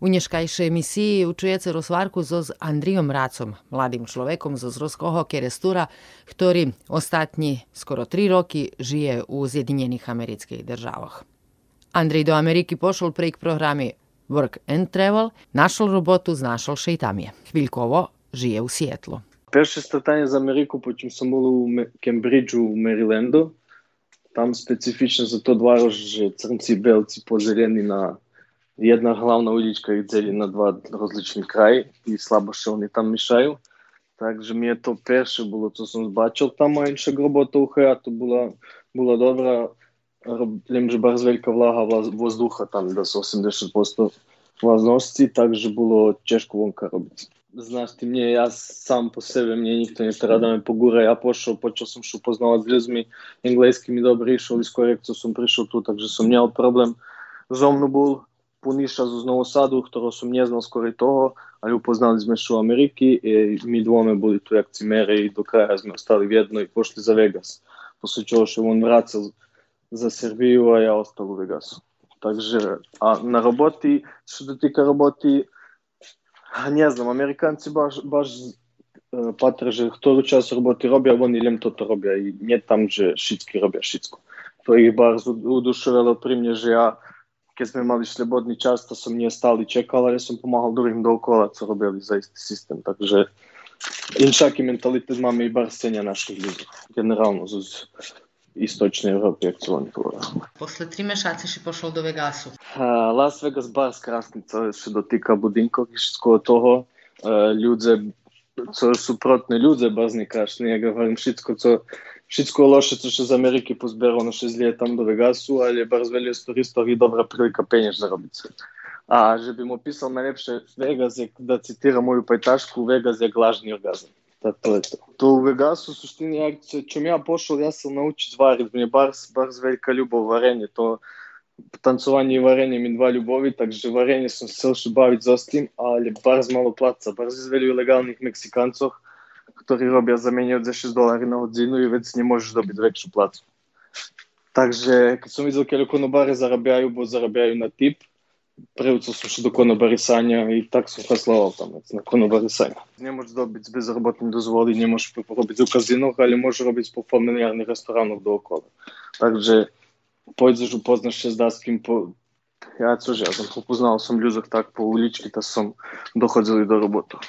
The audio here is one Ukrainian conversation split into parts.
U nješkajšej emisiji učujete rozvarku so z Andrijom Racom, mladim človekom zo Zroskoho Kerestura, ktorý ostatní skoro tri roky žije u Zjedinjenih amerických državah. Andrej do Ameriki pošol prek programi Work and Travel, našol robotu, znašol še i tam je. Хвильково žije u Сиетлу. Перше стартання з Америку, потім сам було у Кембриджу, у Меріленду. Там специфічно за то два роки црнці, белці позелені на jedna hlavná ulička ich delí na dva rozličné kraje i slabo що вони там мішають. Takže mi je to перше було, co som zbачив там, а інша робота у хату була, була добра. Роблім же bardzo wielka влага воздуха, там десь 80% влажності, також було тяжко вонка робити. Знаєш, ти мені, я сам по себе, мені ніхто не треба да ме погура, я пошел, почав сам що познавати з людьми, англійський ми добре йшов, із корекцію сам прийшов тут, takže som měl problém. Зомно був, пониша за Ново Саду, второ сум не знал скоро и тоа, али упознали сме шо Америки и ми двоме були туја акцимери и до краја сме остали ведно и пошли за Вегас. После чого шо он врацал за Србија, а ја остал у Вегасу. Также, а на работи, што да тика работи, не знам, американци баш, баш патраже второ час работи робија, вон илем тото робија и не там же шицки робија шицко. Тој ги бар удушувало при мне, же ја keď sme mali slobodný čas, to som nie stále čekal, ale som pomáhal druhým dookola, co robili za istý systém. Takže inšaký mentalitet máme iba z našich ľudí. Generálno z istočnej Európy, jak to hovoria. Posle tri mešaci si pošol do Vegasu. Uh, Las Vegas bar krásny, co sa dotýka budinkov všetko toho. Uh, ľudze, co sú protné ľudze, bazne kašne, ja hovorím všetko, co Всичко лошо што за Америки позберано што излие там до Вегасу, али барз вели историја и добра прилика пенеш за робица. А же би му писал најлепше Вегас е, да цитира моју пајташку, Вегас е глажни оргазм. Та тоа е тоа. То у Вегасу суштини ја чум ја пошол, јас се научи два ритми, барс, барс велика љубов варење, то танцување и варење ми два љубови, так же варење сум се уште бавит за стим, але барз мало плаца, барз извели легалних мексиканцов, ktorí robia za menej od 6 dolárov na hodinu i vec nemôžeš dobiť väčšiu platu. Takže keď som videl, keď konobáre zarabiajú, bo zarabiajú na tip, som šiel do konobarisania i tak som chaslával tam na konobarisania. Nemôžeš dobiť bezrobotný dozvody, nemôžeš robiť v kazinoch, ale môžeš robiť po familiárnych restoránoch dookola. Takže pôjdeš, upoznáš sa s daským po... Ja cože, ja som poznal som ľudí tak po uličky, tak som dochodzili do robotu.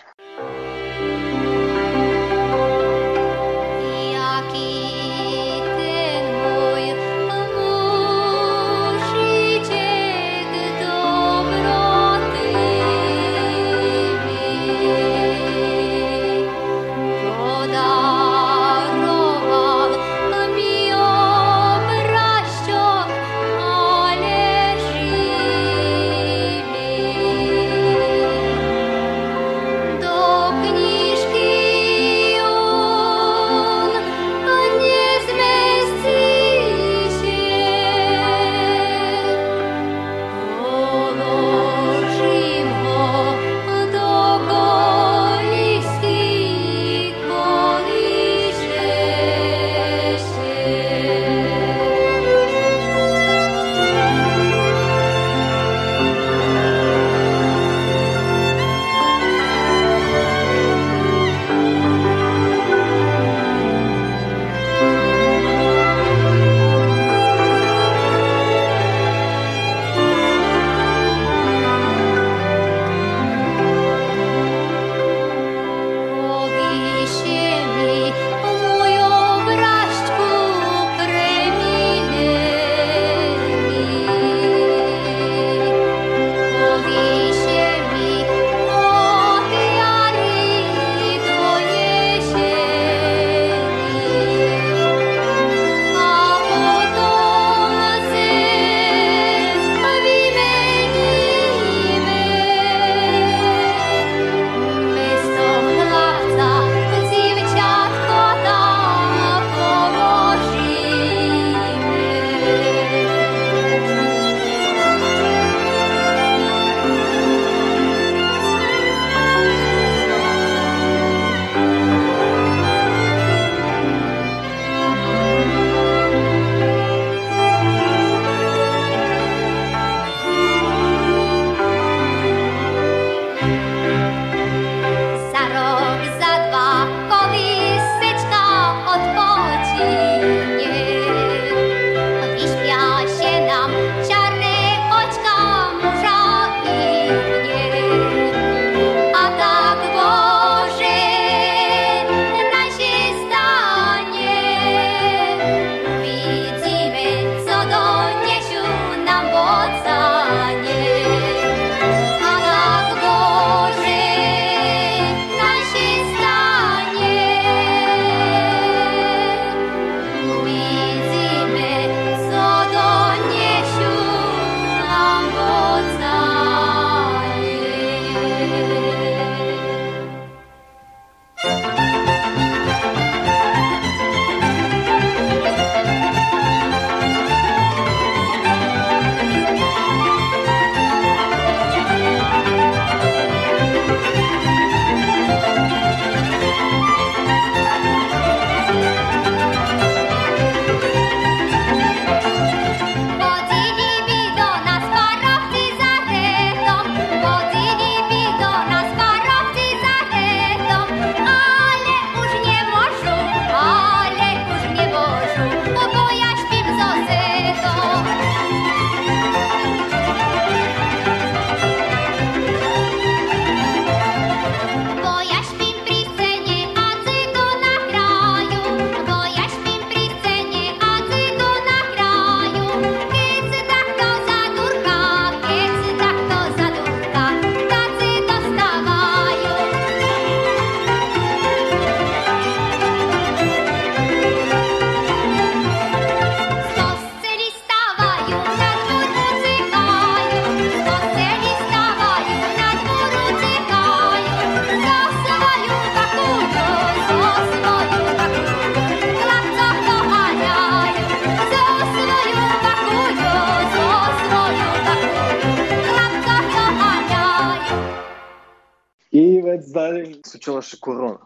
знаеш, случилаше корона.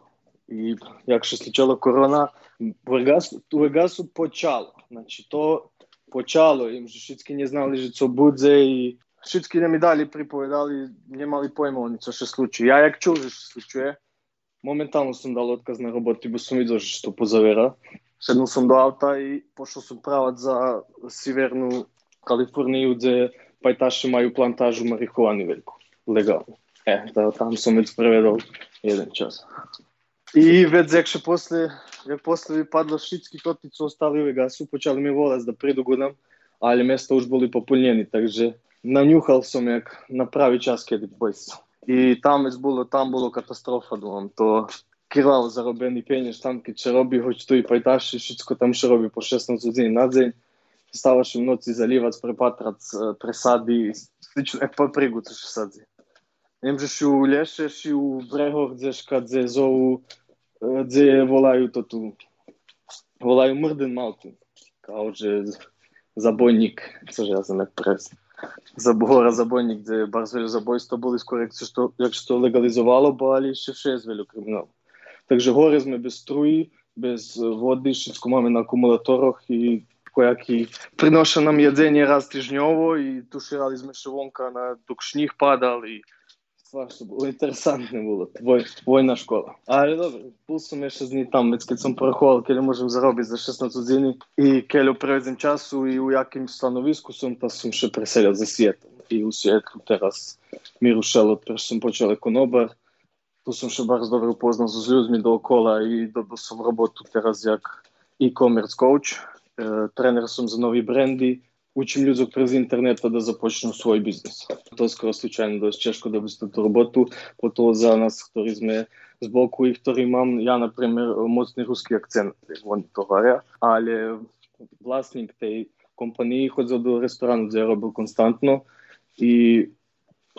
И як што случила корона, Бургас, почало. Значи, то почало, им же шицки не знали že co будзе и шицки не ми дали приповедали, немали појма они што се случи. Ја як чул што случуе, моментално сум дал отказ на работи, бо сум видел што позавера. Седнал сум до авта и пошел сум прават за Северну Калифорнија, дзе пајташе мају плантажу марихуани велико, легално. Е, да, там сум ја спреведал еден час. И ведзекше после, после ви падла шитски котицу, оставил га су, почали ми волас да предугодам, али места уж были пополнени, так же нанюхал сум јак направи час кеди појс. И там веќе било там било катастрофа, думам, то кирал заробени пенјеш там ке ќе роби, хоќе тој пајташи, шитско там ше роби по 16 години на ден, ставаше у ноци заливац, препатрац, пресади, слично, е па пригуцаше садзи. Lese, si u brehoch, kde škadze zovu, kde volajú to tu, volajú mrden maltu. Kao, že забойник, cože ja som jak pres. Гора забойник, де барзвелю забойство були скоро, якщо що, якщо легалізувало, бо алі ще ще звелю кримінал. Takže gore sme bez struji, bez vody, všetko máme na akumulátoroch i kojaki prinoša nam jedzenje raz tižnjovo i tuširali sme še vonka na, dok šnih padal Свашто било интересантно било, твој, војна школа. Али добро, пулсуме 6 зни там, веќе кога сум порахувал, кај можем зароби за 16 години и кај ле часу и у јаким становиску сум, па сум ше преселил за Сијет. И у Сијетлу терас ми рушел, од сум почел економар, ту сум ше барз добро познал со луѓми до окола и добил сум работу терас јак и комерц коуч, тренер сум за нови бренди, cez interneta da započnú svoj biznis. To je skoro slučajno dosť ťažko dobiť túto robotu, potom za nás, ktorí sme z boku i ktorý mám, ja например, mocný ruský akcent, oni to hovoria, ale vlastník tej компанії ходив до ресторану, де я робив константно, і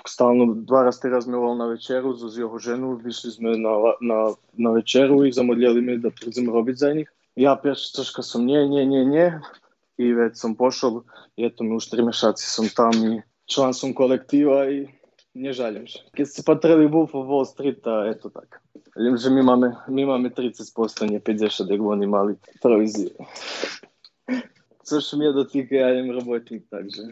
стално два рази розмовляв на вечеру з його женою, вийшли ми на, на, на вечеру і замовляли ми да робити за них. Я перша трошка сум, не, не, не, не, i već sam pošao i eto mi u tri mešaci sam tam i član sam kolektiva i не жалим же. Kad se patrali Wolf of Wall Street, eto tako. Ljim, že mi imame, mi imame 30%, не 50, da oni mali provizije. Sve što mi je dotika, ja im работник также.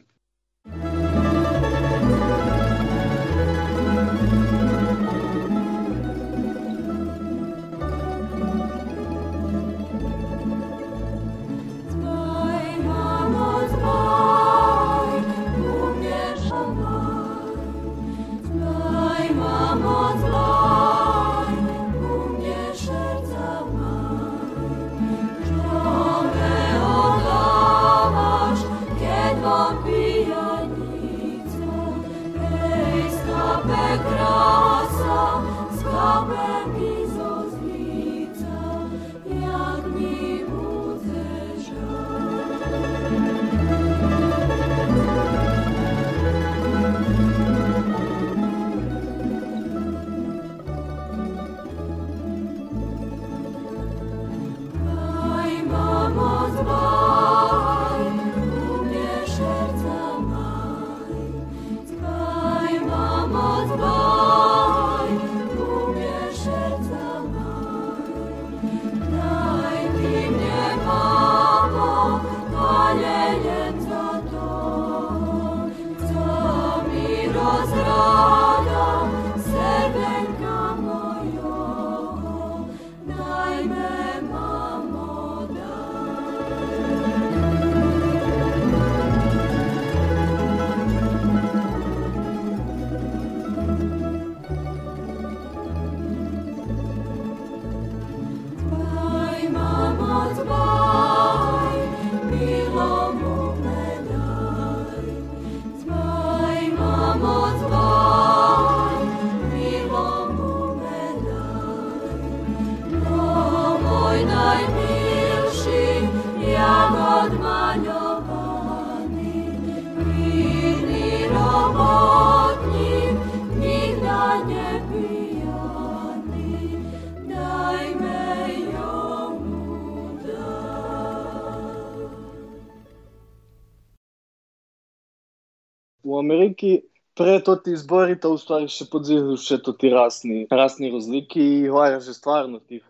разлики пред од изборите, уствари ще подзиваше тоти расни, расни разлики и лареше стварно тих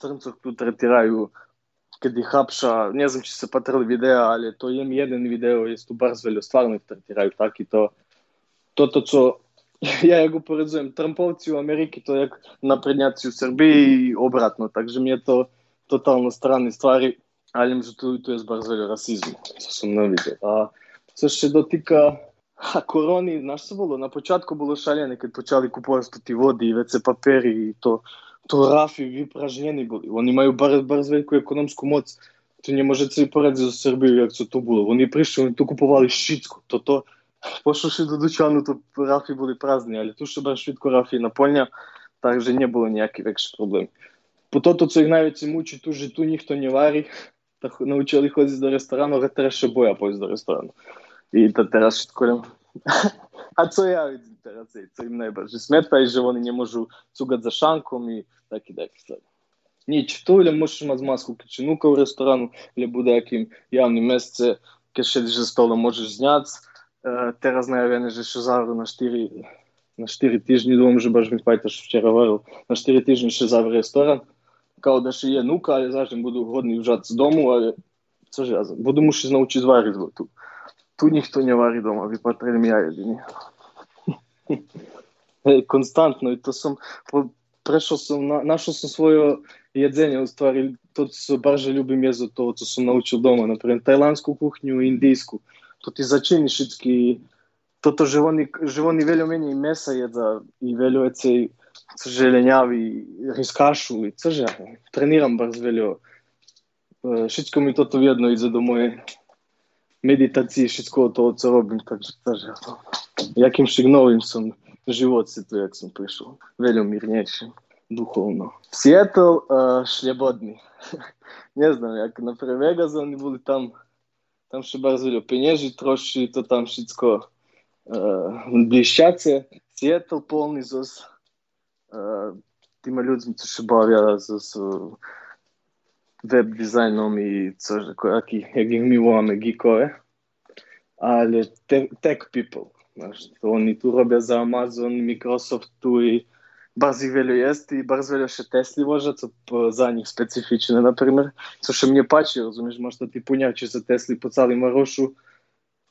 црнцов кои третирају каде хапша, не знам че се патрали видео але тој ем еден видео е сто барзвеле, стварно их третирају так и то тото што ја ја го поредзувам трамповци у Америки, тоа е напредњаци у Србија и обратно, также ми е то тотално странни ствари, али меѓутоа тоа е збарзвеле расизм, со сум навидел. А се што дотика rasizmu, co sam ne vidio. A co še dotika a koroni, znaš što bilo? Na početku bilo šaljene kad počali kupovati vodi i WC papiri i to, to rafi vypražnjeni boli. Oni majú bar, bar veľkú ekonomskú moc. To nemôžete si poradiť so Srbiou, jak to tu bolo. Oni prišli, oni tu kupovali všetko. Toto, pošli do Dučanu, to rafy boli prázdne, ale tu bar všetko rafy naplňa, takže nebolo nejaký väčší problém. Po toto, co ich najviac mučí, tu, že tu nikto nevarí, tak naučili chodiť do restoránu, a teraz še I to teraz všetko A co ja vidim teraz, co im najbardziej smeta i że oni nie можу cugać za šankom i taki taki stvari. Nič, tu ili možeš imati masku kad će nuka u restoranu ili bude jakim javnim mesece, kad šediš za stolom možeš znjac. E, teraz najavljene že še zavru na štiri na štiri tižnji, думам, že baš mi pajtaš včera varil, na štiri tižnji še zavre restoran. Kao da še je nuka, ali zažem budu hodni užac z domu, ali co že ja tu. Tu не варить дома, ви потрібні я єдині. Konstantno i to sam prešao sam, na, našao sam svoje jedzenje, u stvari to co barže ljubim jezo to co sam naučil doma, naprimjer tajlansku kuhnju i indijsku. To ti začini šitski, to to že oni, že oni veljo meni i mesa jedza i veljo ece že lenjavi riskašu i crže, treniram bar veljo. Šitsko mi toto vjedno ide do moje meditaciji všetko to, co robím, takže, takže jakimś nowym som život si tu, jak som prišiel. Veľmi mírnejšie, duchovno. Seattle uh, šljebodný. ne znam, jak na pre Vegas oni boli tam, tam še bar zveljo penježi troši, to tam všetko uh, blišćace. Seattle polni zos uh, tima ľuďmi, co še bavia zos uh, web dizajnom i co, jak, jak ih mi volame geekove, ali te, tech people. Znaš, to oni tu robią za Amazon, Microsoft tu i bardzo wielu jest i bardzo wiele się Tesli może, co za nich specyficzne, na przykład, co się mnie patrzy, rozumiesz, masz to typu niacie za Tesli po całym maroszu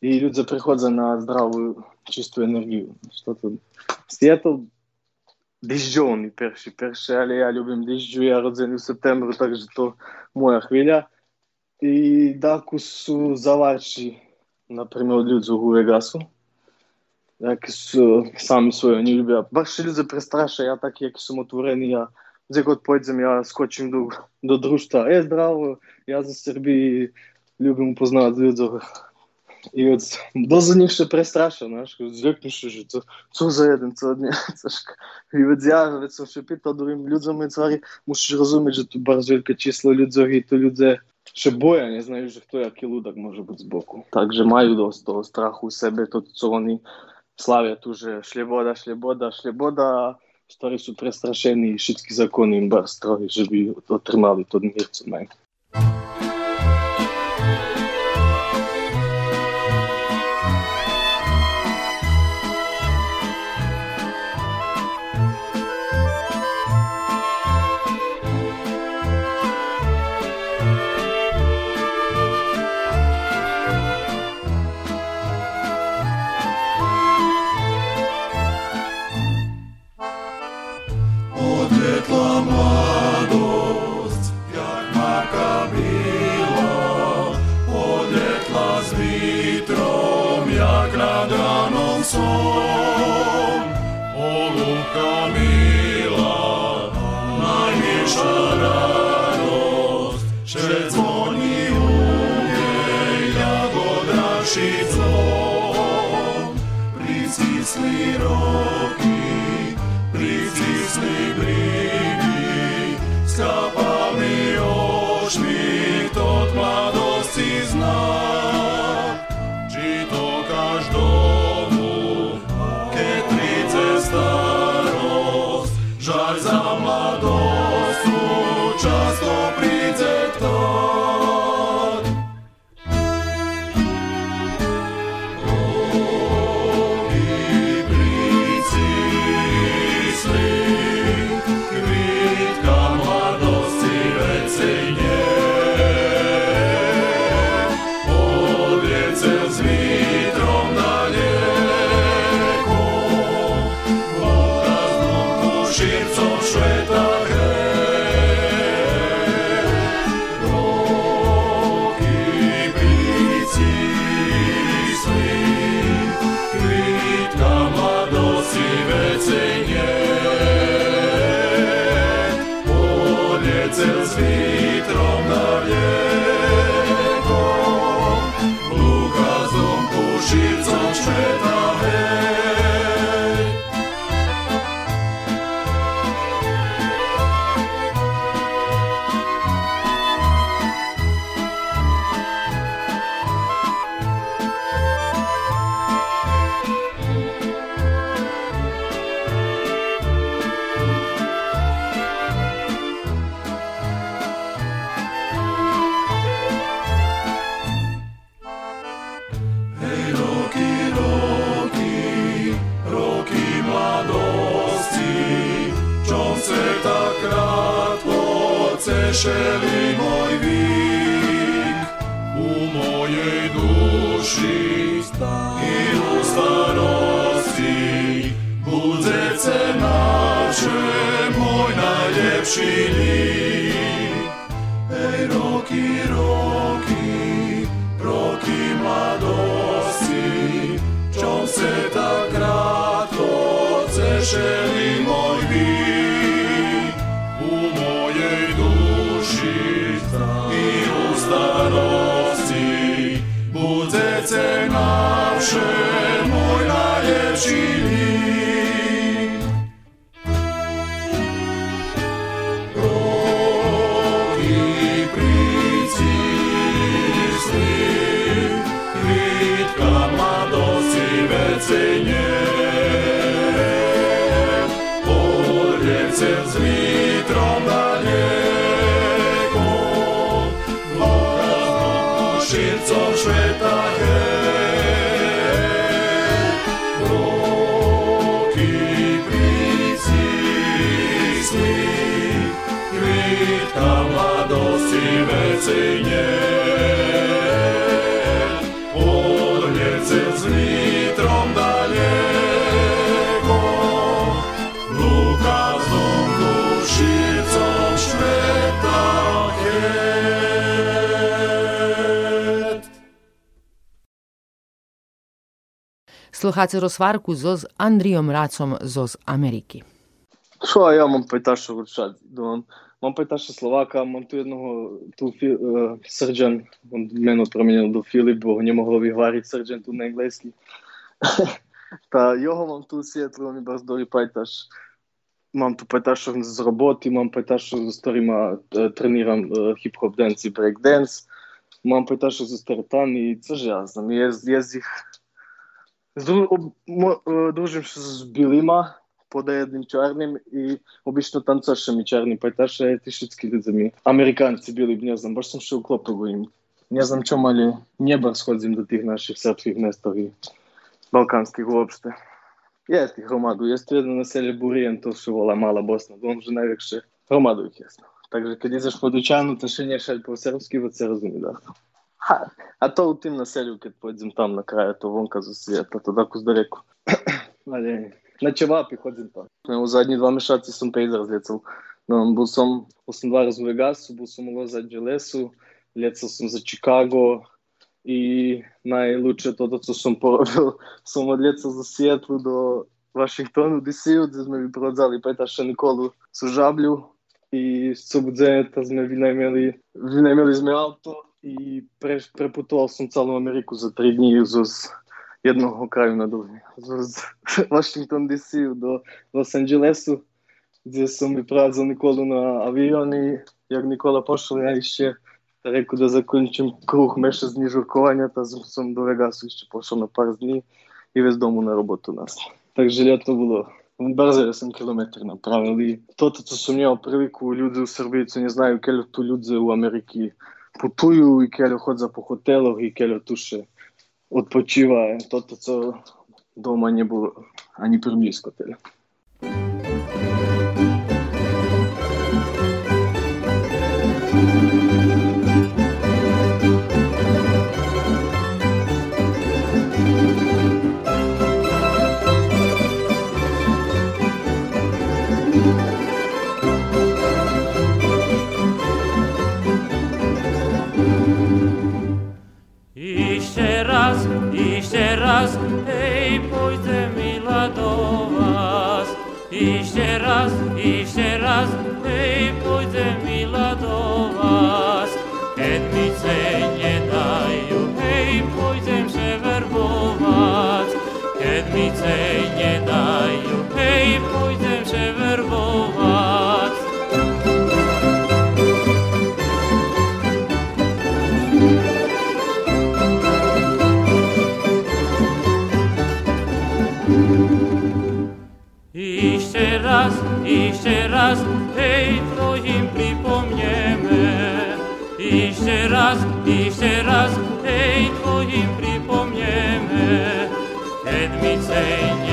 i ludzie przychodzą na zdrową, czystą energię. Что to Seattle дождёвный перший, перший, але я любим дождю, я родзений в септембрі, так що то моя хвиля. І даку су заварчі, наприклад, людзу у Вегасу. Які су самі свої не любя. Баші люди престраше, я так, як сум Gdzie god pojedziemy, ja скочим do, до društva. Е, здраво, ja за Srbiji ljubim upoznavati ljudi. I od, doza njih še prestraša, znaš, zvykneš, že to, co za jeden, co dnie, coška. I od ja, već sam še pitao drugim ljudima i stvari, musiš razumjeti, že tu bardzo wielkie číslo ľudí i to ľudia ще боя, не знаю, že хто який лудок може бути збоку. Также маю досить того страху у себе, то, co вони славят уже шлебода, шлебода, stvari su prestrašeni i šitski zakoni im bar stroji, že bi otrimali to mir, co canção, o Luca Oh. veselý môj vík. U mojej duši i u starosti budze cena, že môj najlepší lík. Ej, roky, roky, roky mladosti, čom se tak krátko cešeli Bože, moj najljepši mir. Слухаце розсварку зо Андрієм Рацом зо Америки. Що я мам питашу ручати? Думам, мам питашу Словака, мам ту jedного tu fi, uh, srđan, on meno promijenio do Filip, бо не могло виговарити срđan tu на английски. Та його мам ту сієтло, ми бас дори питаш. Мам ту питашу з роботи, мам питашу з старима тренирам хіп-хоп денс і брейк денс. Мам питашу з стартан і це ж я знам. Я, я з їх Об- мо- е, з білима, подай одним чорним і обично танцоршами чорним, питаше ти шуцькі людзами. Американці білі б не знам, бо ж сам ще. Не знам, чому, але небо сходзим до тих наших сербських містів і балканських вообще. Є тих громаду, є одне населення Бурієн, то що вола мала то найвікше громаду їх. Takže keď ideš po Dučanu, to ще не serbsky, bo se rozumí, da. А, а тоа на селу кога поедзем там на крајот, вонка за сијата, тоа дако да реко. Али, на чевапи ходзим там. во задни два мешаци сум пейзер разлецал. бил сум, сум два раз во Вегасу, бил сум во за Джелесу, лецал сум за Чикаго, и најлучето од што сум поробил, сум одлецал за Сиетлу до Вашингтон, Вашингтону, ДС, одзе сме ви продзали Петаша Николу со жаблю и со будзењата сме ви најмели, ви најмели сме ауто, som celú Ameriku za 3 dní zo z jednoho kraju na druhý. Zo z Washington DC do Los Angelesu, gdje som vyprádzal Nikolu na avion i jak Nikola pošao, ja ešte rekao da zakončim kruh mjesec dni žurkovanja, ta sam, sam do Vegasu ešte pošao na par dni i već domu na robotu nas. Takže ljeto bilo brzo 8 km napravili. Toto co sam imao priliku, ljudi u Srbiji co ne znaju keljo tu ljudi u putuju i keljo hodza po hoteloh i keljo tuše odpočiva. Toto co doma nie było ani priblisko tyle. raz, jeszcze raz Ej, im pripomniemy. Iście raz, iście raz, ejtro im pripomniemy. Sedmice nie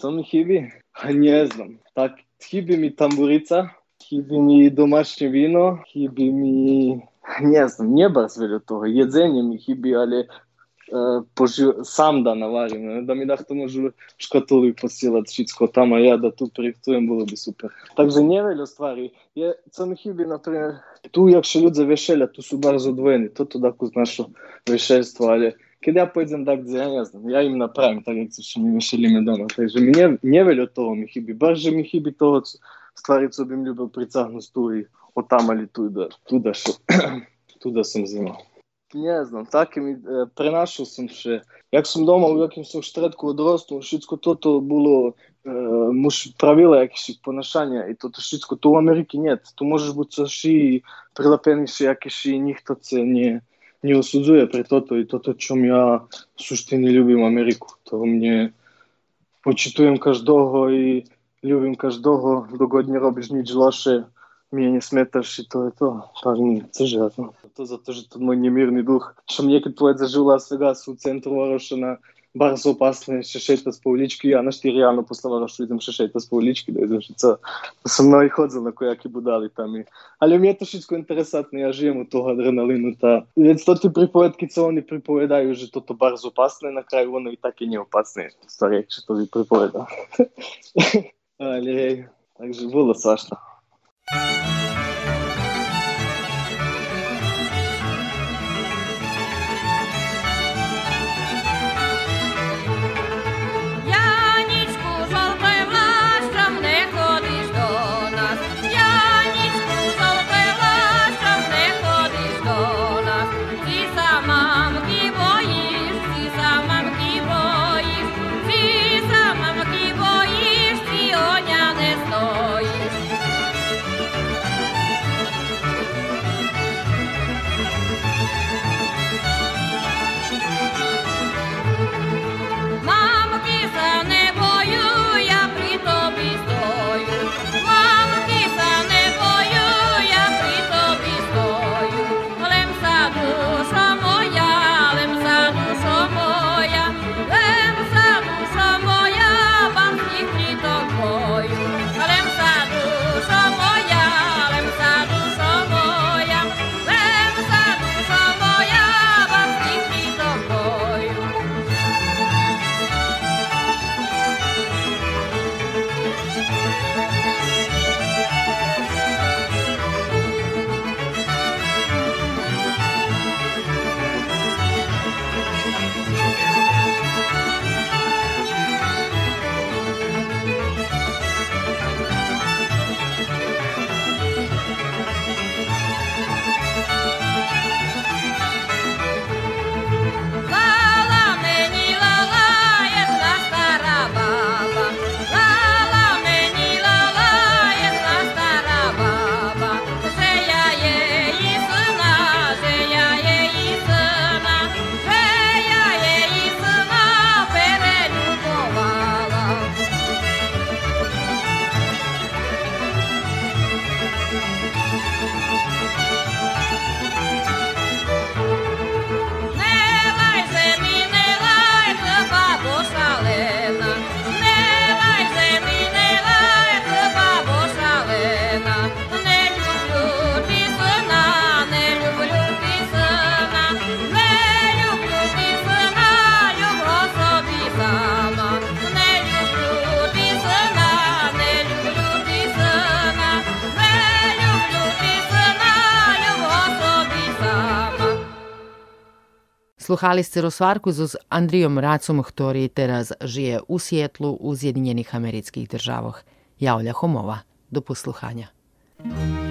Sam hibi? A nie znam. Tak, hibi mi tamburica, hibi mi domaće vino, hibi mi... Не знам, не бас велю того. Једзење ми хиби, але е, пожи... сам да наварим. не, Да ми дахте можу шкатули посилат всичко тама, ја да ту проектуjem, било би супер. Takže не велю ствари. Ја сам хиби, например, ту ше луѓе вешелја, ту су бар задвоени, тото даку нашо вешелство, але Kiedy ja pojedę tak, gdzie ja nie znam, ja im naprawiam, tak jak coś mi wyszelimy doma. Także mi nie, nie велю того mi хібі, bardziej mi хібі того stvari, co bym любив притягнути ту і отам, алі туди, туди, що, туди сам знімав. Не знам, так і ми е, принаšao sam ще, як сам дома, у яким sam штретку одросту, všetko toto було, е, муж правила якісь поношання, і то všetko, то в Америці нет. То можеш бути ще прилепені ще якісь, і ніхто це не, не осуджує при тото, і тото, чом я в суштині любим Америку. То почитуjem кожного і любим кожного, догодь не робиш ніч лоше, не і то je to. Так, ні, це жадно. To zato že to moj nemirni duh, što mi nekad pojet zažila svega su u centru Varošana, bar so opasne še šeta s ulički, ja našti realno posle Varošu idem še šeta s ulički, da idem šica, da sam mnogi hodzil na kojaki budali tam. I, ali mi je to všetko interesantno, ja žijem u toho adrenalinu, ta, već to ti pripovedki, co oni pripovedaju, že toto bar su opasne, na kraju ono i tak je nije opasne, Sluhali ste rozsvarku z Andrijom Racom, ktorý teraz žije u Sietlu u Zjedinjenih amerických državoch. Ja Olja Homova. Do you